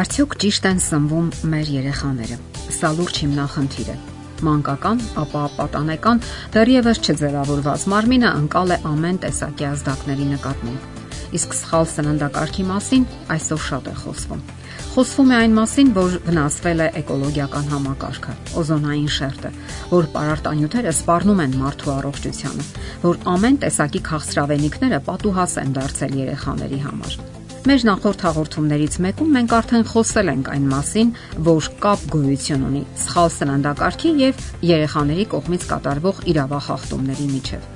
Արդյոք ճիշտ են սնվում մեր երեխաները։ Սա լուրջ հիմնախնդիր է։ Մանկական, ապա պատանեկան դեռևս չձևավորված մարմինը անկալ է ամեն տեսակի ազդակների նկատմամբ։ Իսկ սխալ սննդակարգի մասին այսօր շատ է խոսվում։ Խոսվում է այն մասին, որ վնասվել է էկոլոգիական համակարգը, օզոնային շերտը, որ պարարտանյութերը սպառնում են մարդու առողջությանը, որ ամեն տեսակի քաղցրավենիքները պատուհաս են դարձել երեխաների համար։ Մեր նախորդ հաղորդումներից մեկում մենք արդեն խոսել ենք այն մասին, որ կապ գոյություն ունի սխալ սննդակարգի եւ երեխաների կողմից կատարվող իրավախախտումների միջև։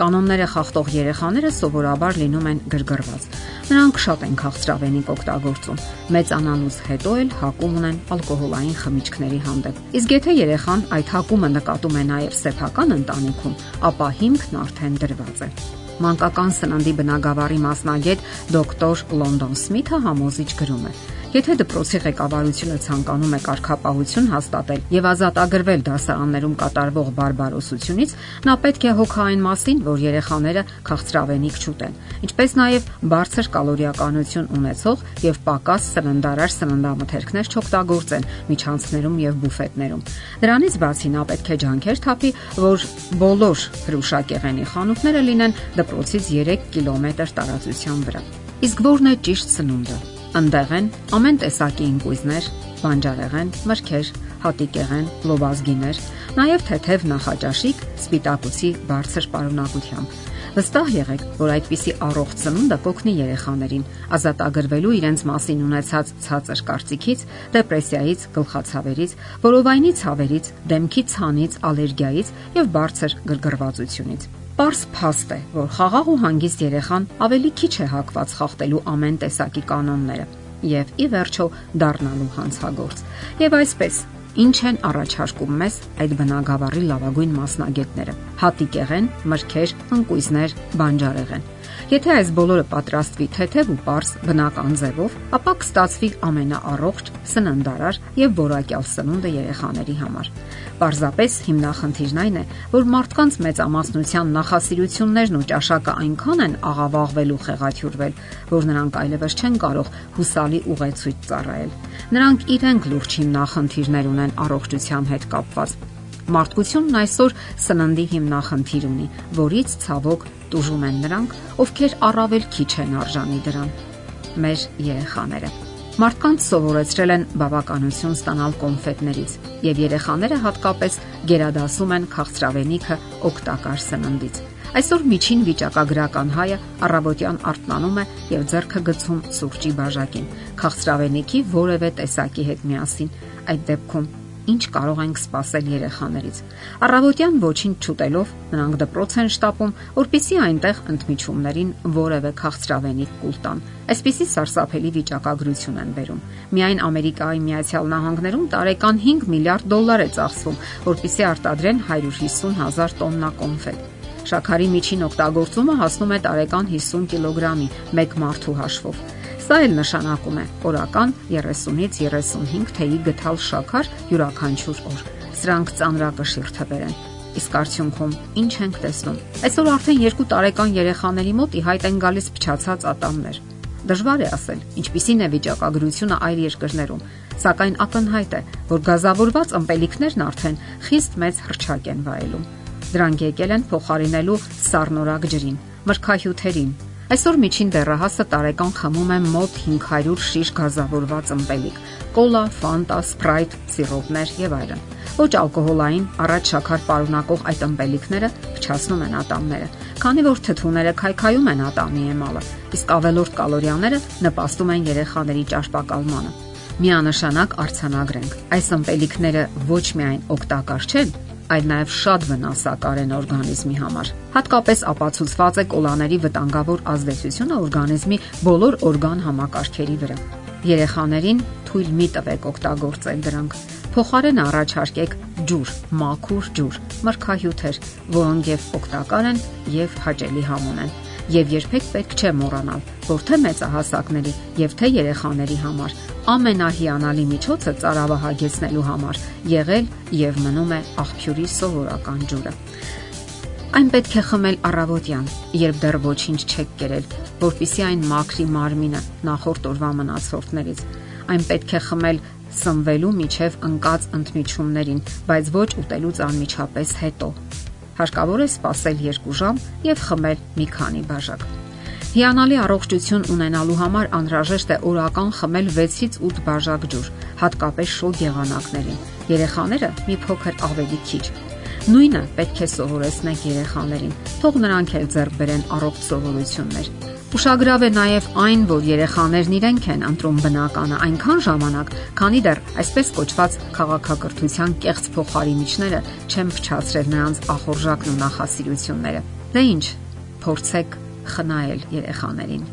Կանոնները խախտող երեխաները սովորաբար լինում են գրգռված։ Նրանք շատ են քաղցրավենիք օգտագործում։ Մեծանալուց հետո էլ հակում ունեն ալկոհոլային խմիչքների հանդեպ։ Իսկ եթե երեխան այդ հակումը նկատում է նաև սեփական ընտանիքում, ապա հիմքն արդեն դրված է մանկական սննդի բնագավառի մասնագետ դոկտոր Լոնդոն Սմիթը համոզիչ գրում է. Եթե դպրոցի ղեկավարությունը ցանկանում է կարգապահություն հաստատել եւ ազատագրվել դասարաններում կատարվող բարբարոսությունից, նա պետք է հոգա այն մասին, որ երեխաները քաղցրավենիք չուտեն, ինչպես նաեւ բարձր կալորիականություն ունեցող եւ պակաս սննդարար սննդամթերքներ չօգտագործեն միջանցներում եւ բուֆետներում։ Դրանից բացի նա պետք է ջանքեր թափի, որ բոլոր հրուշակեղենի խանութները լինեն դպրոցից 3 կիլոմետր տարածության վրա։ Իսկ ո՞րն է ճիշտ սնունդը։ Անդեղ են ամեն տեսակի ինկույզներ, բանջարեղեն, մրգեր, հատիկեղեն, լոբազգիներ, նաև թեթև նախաճաշիկ սպիտակուցի բարձր պարունակությամբ։ Վստահ եղեք, որ այդպիսի առողջ ծնունդը կօգնի երեխաներին ազատագրվելու իրենց մասին ունեցած ցածր կարծիքից, դեպրեսիայից, գլխացավերից, որովայնի ցավերից, դեմքի ցանից, ալերգիայից եւ բարձր գրգռվածությունից։ Պարզ փաստ է, որ խաղաղ ու հանգիստ երեխան ավելի քիչ է հակված խախտելու ամեն տեսակի կանոնները եւ ի վերջո դառնալու հանցագործ։ Եվ այսպես Ինչ են առաջարկում մեզ այդ բնագավառի լավագույն մասնագետները։ Հատիկեղեն, մրգեր, ընկույզներ, բանջարեղեն։ Եթե այս բոլորը պատրաստվի թեթև ու པարս բնական ձևով, ապա կստացվի ամենաառողջ, սննդարար եւ որակյալ սնունդը երեխաների համար։ Պարզապես հիմնախնդիրն այն է, որ մարդկանց մեծամասնության նախասիրություններն ու ճաշակը այնքան են աղավաղվել ու խեղաթյուրվել, որ նրանք այլևս չեն կարող հուսալի ուղեցույց ծառայել։ Նրանք իրենք լուրջ հիմնախնդիրներ ունեն առողջության հետ կապված Մարդկությունն այսօր սննդի հիմնախնդիր ունի, որից ցավոք տուժում են նրանք, ովքեր առավել քիչ են արժանի դրան։ Մեր երեխաները Մարդկանց սովորեցրել են բավականություն ստանալ կոնֆետներից, եւ երեխաները հատկապես գերադասում են քաղցրավենիքը օգտակար սննդից։ Այսօր միջին վիճակագրական հայը առավոտյան արթնանում է եւ ձեռքը գցում սուրճի բաժակին, քաղցրավենիքի որևէ տեսակի հետ միասին։ Այդ դեպքում ինչ կարող ենք սпасել երեխաներից։ Առավոտյան ոչինչ չուտելով նրանք դպրոց են շտապում, որpիսի այնտեղ ընդմիջումներին որևէ քաղցրավենիք կուլ տան։ Այսպիսի սարսափելի վիճակագրություն են վերում։ Միայն Ամերիկայի Միացյալ Նահանգներում տարեկան 5 միլիարդ դոլար է ծախսվում, որpիսի արտադրեն 150 հազար տոննա կոնֆետ։ Շաքարի միջին օգտագործումը հասնում է տարեկան 50 կիլոգրամի մեկ մարդու հաշվով։ Սա էլ նշանակում է օրական 30-ից 35 թեյի գթալ շաքար յուրաքանչյուր օր։ Սրանք ծանրակշիռ թվեր են։ Իսկ արդյունքում ինչ ենք տեսնում։ Այսօր արդեն 2 տարեկան երեխաների մոտ ի հայտ են գալիս փչացած ատամներ։ Դժվար է ասել, ինչպիսին է վիճակագրությունը այլ երկրներում, սակայն ակնհայտ է, որ գազավորված ըմպելիքներն արդեն խիստ մեծ հրճակ են վայելում։ Դրանք եկել են փոխարինելու սառնորակ ջրին, մրգահյութերին, Այսօր միջին դեռահասը տարեկան խմում է մոտ 500 շիշ գազավորված ըմպելիք՝ կոլա, ֆանտա, սպրայթ, սիրոպներ եւ այլն։ Ոչ ալկոհոլային, առաջ շաքար պարունակող այդ ըմպելիքները փչացնում են ատամները, քանի որ թթուները քայքայում են ատամի էմալը, իսկ ավելորդ կալորիաները նպաստում են երեխաների ճարպակալմանը։ Միանշանակ արցանագրենք։ Այս ըմպելիքները ոչ միայն օգտակար չեն, այլ նաև շատ վնասակար են օրգանիզմի համար։ Հատկապես ապացուցված է կոլաների վտանգավոր ազդեցությունը օրգանիզմի բոլոր օրգան համակարգերի վրա։ Երեխաներին թույլ մի տվեք օգտագործել դրանք։ Փոխարեն առաջարկեք ջուր, մաքուր ջուր, մրգահյութեր, որոնք եւ օգտակար են եւ հաճելի համ ունեն եւ երբեք պետք չէ մոռանալ, որ թե մեծահասակների եւ թե երեխաների համար ամենահիանալի միջոցը ծարավահագեցնելու համար եղել եւ մնում է աղբյուրի սովորական ջուրը։ Այն պետք է խմել առավոտյան, երբ դեռ ոչինչ չեք կերել, որpիսի այն մաքրի մարմինը նախորդ օրվա մնացորդներից։ այն պետք է խմել սնվելու միջև ընկած ընդմիջումներին, բայց ոչ ուտելուց անմիջապես հետո։ Հարկավոր է սպասել 2 ժամ եւ խմել մի քանի բաժակ։ Հիանալի առողջություն ունենալու համար անհրաժեշտ է օրական խմել 6-ից 8 բաժակ ջուր, հատկապես շոգ եղանակներին։ Երեխաները մի փոքր ավելի քիչ։ Նույնը պետք է սովորեցնենք երեխաներին։ Թող նրանք էլ ձեռք բերեն առողջ սովորություններ։ Ուշագրավ է նաև այն, որ երեխաներն իրենք են ընտրում բնականը այնքան ժամանակ, քանի դեռ այսպես կոչված քաղաքակրթության կեղծ փոխարինիչները չեն փչացրել նրանց ախորժակն ու նախասիրությունները։ Դե ի՞նչ, փորձեք խնայել երեխաներին։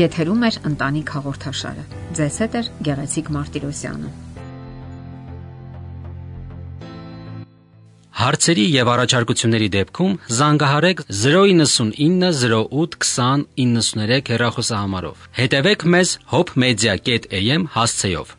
Եթերում է ընտանիք հաղորդաշարը։ Ձեզ հետ է Գեղեցիկ Մարտիրոսյանը։ Հարցերի եւ առաջարկությունների դեպքում զանգահարեք 099 08 20 93 հեռախոսահամարով։ Հետևեք մեզ hopmedia.am հասցեով։